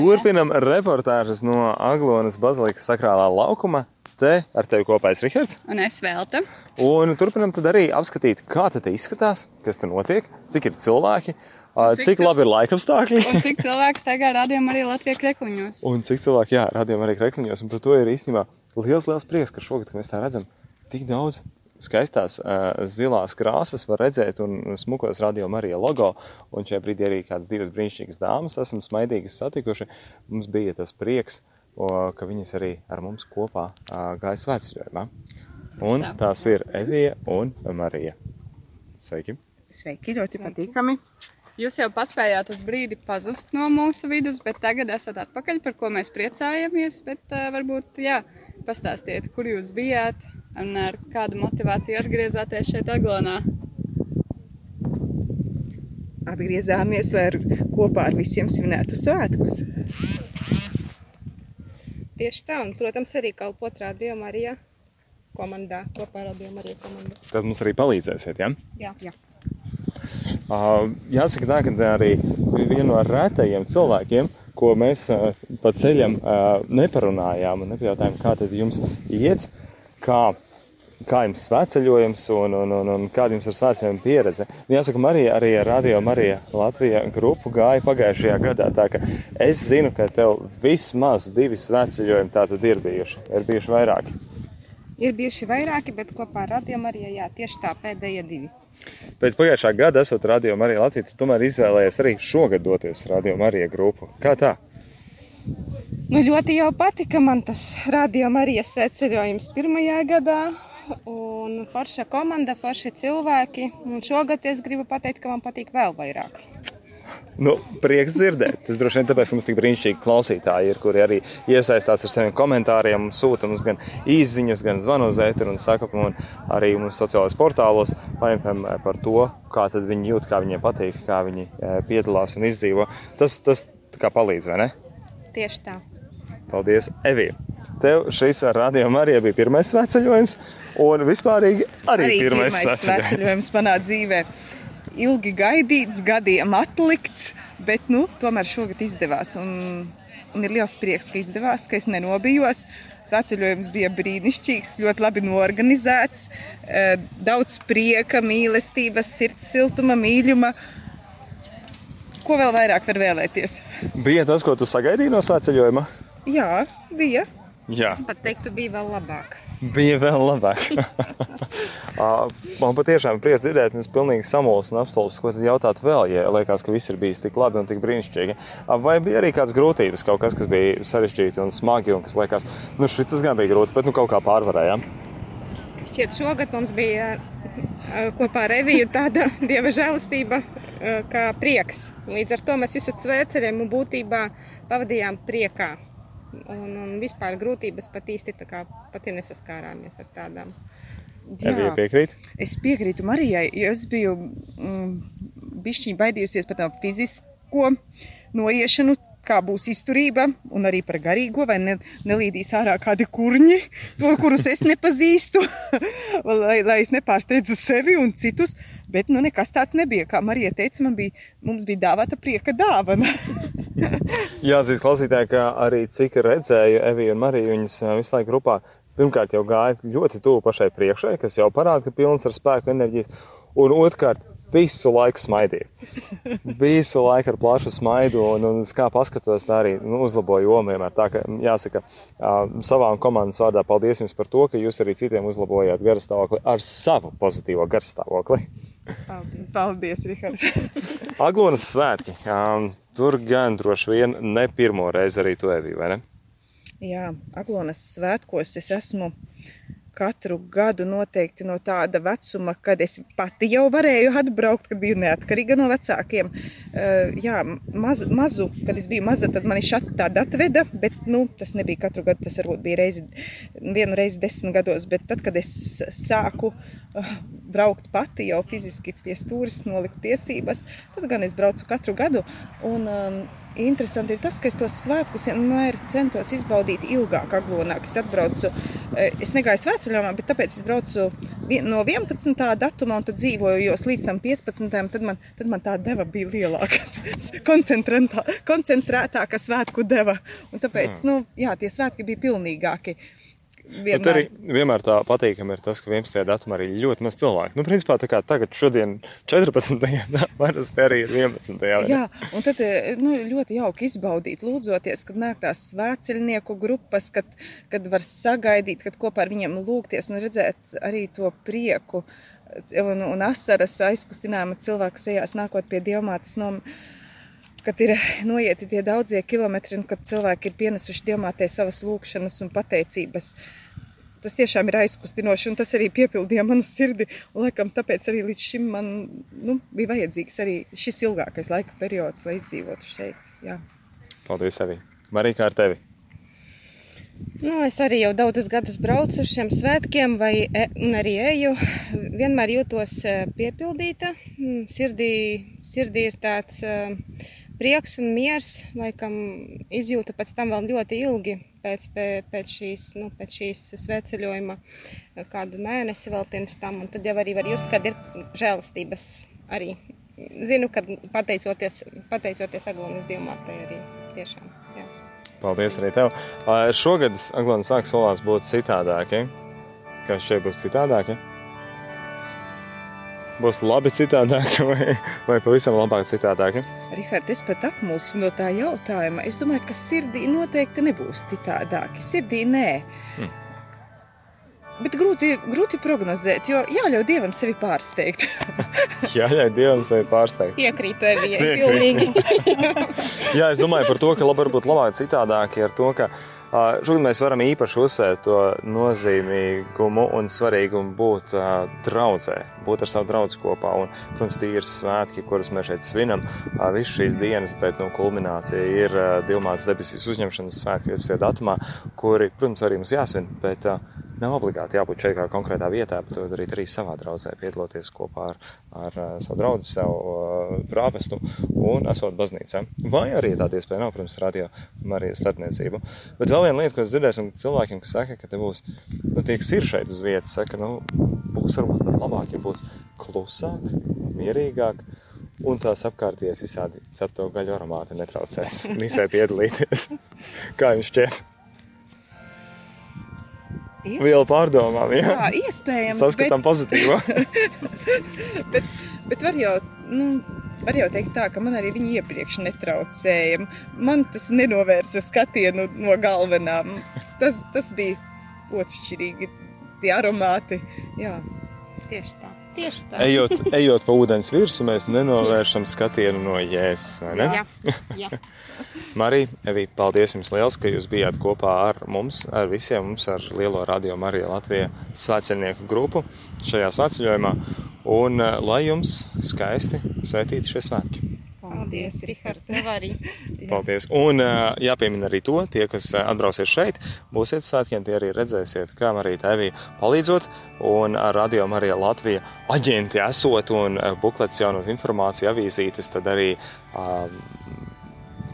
Turpinam reportāžas no Aglonas bazilikas sakrālā laukuma. Te ar tevi kopā ir Rihards. Un es vēlta. Un turpinam tad arī apskatīt, kā tad izskatās, kas tur notiek, cik ir cilvēki, cik, cik labi ir laikapstākļi. Un cik cilvēks tagad rādījām arī Latvijas krekliņos. Un cik cilvēki, jā, rādījām arī krekliņos. Un par to ir īstenībā liels, liels prieks, ka šogad, mēs tā redzam, tik daudz skaistās uh, zilās krāsas var redzēt un smukos radio Marija logo. Un šajā brīdī arī kādas divas brīnišķīgas dāmas esam smaidīgas satikuši. Mums bija tas prieks, o, ka viņas arī ar mums kopā uh, gāja svētceļojumā. Un Tā. tās ir Evija un Marija. Sveiki! Sveiki, ļoti patīkami! Jūs jau paspējāt uz brīdi pazust no mūsu vidus, bet tagad esat atpakaļ, par ko mēs priecājamies. Bet uh, varbūt, jā, pastāstiet, kur jūs bijāt, un ar kādu motivāciju atgriezāties šeit Aglonā? Atgriezāmies, lai kopā ar visiem svinētu svētkus. Tieši tā, un, protams, arī kalpot Radio Marija komandā, kopā ar Radio Marija komandu. Tad mums arī palīdzēsiet, ja? Jā. Jā. Uh, jāsaka tā, ka arī viena no retajiem cilvēkiem, ko mēs pa ceļam neparunājām un nepajautājām, kā tad jums iet, kā, kā jums svētceļojums un, un, un, un kāda jums ir svētceļojuma pieredze. Nu, jāsaka, Marija arī ar Radio Marija Latvija grupu gāja pagājušajā gadā, tā ka es zinu, ka tev vismaz divi svētceļojumi tā tad ir bijuši, ir bijuši vairāki. Ir bijuši vairāki, bet kopā ar Radio Mariju, jā, tieši tā pēdējie divi. Pēc pagājušā gada, esot Radio Marija Latvija, tu tomēr izvēlējies arī šogad doties Radio Marija grupu. Kā tā? Nu, ļoti jau patika man tas Radio Marijas sveceļojums pirmajā gadā. Un forša komanda, forši cilvēki. Un šogad es gribu pateikt, ka man patīk vēl vairāk. Nu, prieks dzirdēt. Tas droši vien tāpēc, ka mums tik brīnišķīgi klausītāji ir, kuri arī iesaistās ar saviem komentāriem, sūta mums gan īsiņas, gan zvanu uz ēteru un saka, un arī mūsu sociālajos portālos paņemam par to, kā viņi jūt, kā viņiem patīk, kā viņi eh, piedalās un izdzīvo. Tas, tas kā palīdz, vai ne? Tieši tā. Paldies, Evija! Tev šis ar radio arī bija pirmais sveceļojums, un vispārīgi arī, arī pirmais, pirmais sveceļojums manā dzīvē. Ilgi gaidīts, gadiem atlikts, bet nu, tomēr šogad izdevās. Un, un ir liels prieks, ka izdevās, ka es nenobijos. Sveceļojums bija brīnišķīgs, ļoti labi norganizēts, eh, daudz prieka, mīlestības, sirds siltuma, mīļuma. Ko vēl vairāk var vēlēties? Bija tas, ko tu sagaidīji no sveceļojuma? Jā, bija. Jā. Es pat teiktu, bija vēl labāk. Bija vēl labāk. Man patiešām prieks dzirdēt, un es pilnīgi samulsu un apstulbs, ko tad jautāt vēl, ja liekas, ka viss ir bijis tik labi un tik brīnišķīgi. Vai bija arī kādas grūtības, kaut kas, kas bija sarežģīti un smagi, un kas liekas, nu šis gan bija grūti, bet nu kaut kā pārvarējām? Šķiet, šogad mums bija kopā ar Reviju tāda dieva žēlastība kā prieks. Līdz ar to mēs visu svētceļiem un būtībā pavadījām priekā. Un, un vispār grūtības pat īsti pati nesaskārāmies ar tādām. Jā, piekrīt? Es piekrītu Marijai, jo es biju mm, bišķiņ baidījusies par tādu fizisko noiešanu, kā būs izturība, un arī par garīgo, vai ne, nelīdīs ārā kādi kurņi, to, kurus es nepazīstu, lai, lai es nepārsteidzu sevi un citus. Bet nu, nekas tāds nebija. Kā Marija teica, bija, mums bija dāvāta prieka dāvana. Jāatzīst, klausītāji, ka arī cik redzēju Eviju un Mariju viņas visu laiku grupā, pirmkārt jau gāja ļoti tuvu pašai priekšai, kas jau parāda, ka pilns ar spēku enerģijas, un otrkārt visu laiku smaidīja. Visu laiku ar plašu smaidu, un, un kā paskatos, tā arī nu, uzlaboja jomu vienmēr. Tā kā jāsaka, savām komandas vārdā paldies jums par to, ka jūs arī citiem uzlabojāt garastāvokli ar savu pozitīvo garastāvokli. Paldies, Paldies Rihards. Aglonas svētki. Um, tur gan droši vien ne pirmo reizi arī tu biji, vai ne? Jā, Aglonas svētkos es esmu katru gadu noteikti no tāda vecuma, kad es pati jau varēju atbraukt, kad biju neatkarīga no vecākiem. Uh, jā, maz, mazu, kad es biju maza, tad mani šādi tāda atveda, bet nu, tas nebija katru gadu, tas varbūt bija reizi, vienu reizi desmit gados, bet tad, kad es sāku uh, braukt pati jau fiziski pie stūris, nolikt tiesības, tad gan es braucu katru gadu. Un, um, interesanti ir tas, ka es tos svētkus vienmēr centos izbaudīt ilgāk, aglonāk. Es atbraucu, eh, es negāju svētceļojumā, bet tāpēc es braucu no 11. datuma un tad dzīvoju līdz tam 15. Tad man, tad man tā deva bija lielāka, koncentrētāka svētku deva. Un tāpēc, nu, jā, tie svētki bija pilnīgāki. Vienmēr. Bet arī vienmēr tā patīkami ir tas, ka 11. datumā arī ļoti maz cilvēku. Nu, principā tā kā tagad, šodien 14. parasti arī ir 11. Jā, jā un tad eh, nu, ļoti jauki izbaudīt, lūdzoties, kad nāk tās svēceļnieku grupas, kad, kad var sagaidīt, kad kopā ar viņiem lūgties un redzēt arī to prieku un, un asaras aizkustinājuma cilvēku sejās nākot pie dievmātes. No, kad ir noieti tie daudzie kilometri un kad cilvēki ir pienesuši dievmātei savas lūkšanas un pateicības tas tiešām ir aizkustinoši, un tas arī piepildīja manu sirdi. Un, laikam, tāpēc arī līdz šim man nu, bija vajadzīgs arī šis ilgākais laika periods, lai izdzīvotu šeit. Jā. Paldies, arī Marija, kā ar tevi? Nu, es arī jau daudzus gadus braucu uz šiem svētkiem, vai e, arī eju. Vienmēr jūtos e, piepildīta. Mm, sirdī, sirdī ir tāds e, prieks un miers, laikam izjūta pēc tam vēl ļoti ilgi pēc, pēc, šīs, nu, pēc šīs sveceļojuma kādu mēnesi vēl pirms tam, tad jau arī var just, kad ir žēlastības arī. Zinu, ka pateicoties, pateicoties Aglonas dievmātei arī tiešām. Jā. Paldies arī tev. Šogad Aglonas sāk solās būt citādāki. Kas šeit būs citādāki? Būs labi citādāk vai, vai pavisam labāk citādāk? Rihard, es pat apmulsu no tā jautājuma. Es domāju, ka sirdī noteikti nebūs citādāk. Sirdī nē. Hmm. Bet grūti, grūti prognozēt, jo jāļauj Dievam sevi pārsteigt. jāļauj Dievam sevi pārsteigt. Piekrītu tev, pilnīgi. Jā, es domāju par to, ka labi varbūt labāk citādāk ir to, ka Šodien mēs varam īpaši uzsvērt to nozīmīgumu un svarīgumu būt draudzē, būt ar savu draugu kopā. Un, protams, tie ir svētki, kurus mēs šeit svinam visu šīs dienas, bet nu, kulminācija ir Dilmāts debesīs uzņemšanas svētki 15. datumā, kuri, protams, arī mums jāsvin. Bet, Nav obligāti jābūt šeit kā konkrētā vietā, bet to darīt arī savā draudzē, piedaloties kopā ar, ar savu draugu, savu prāvestu un esot baznīcā. Vai arī tāda iespēja nav, protams, radio Marijas starpniecību. Bet vēl viena lieta, ko es dzirdēju, cilvēkiem, kas saka, ka te būs, nu, tie, kas ir šeit uz vietas, saka, nu, būs varbūt pat labāk, ja būs klusāk, mierīgāk. Un tās apkārtējās visādi cepto gaļu aromāti netraucēs visai piedalīties. Kā jums šķiet? Iesp... Viela pārdomām, jā. jā iespējams. Saskatām bet... pozitīvo. bet, bet var jau, nu, var jau teikt tā, ka man arī viņi iepriekš netraucēja. Man tas nenovērsa skatienu no galvenām. Tas, tas bija otršķirīgi, tie aromāti, jā. Tieši tā. Tieši tā. Ejot, ejot pa ūdens virsmu, mēs nenovēršam skatienu no jēzus. Jā, jā. Marija, Evī, paldies jums liels, ka jūs bijāt kopā ar mums, ar visiem mums, ar Lielo radio Mariju Latviju svētceļnieku grupu šajā svētceļojumā. Un eh, lai jums skaisti svētīti šie svētki. Paldies, Rihard, tev arī. Paldies. Un eh, jāpiemina arī to, tie, kas eh, atbrausiet šeit, būsiet svētkiem, tie arī redzēsiet, kā Marija Tevī palīdzot un ar Radio Marija Latvija aģenti esot un buklets jaunot informāciju avīzītes, tad arī um,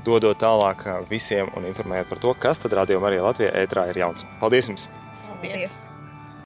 dodot tālāk visiem un informējot par to, kas tad Radio Marija Latvijā ētrā ir jauns. Paldies jums! Paldies!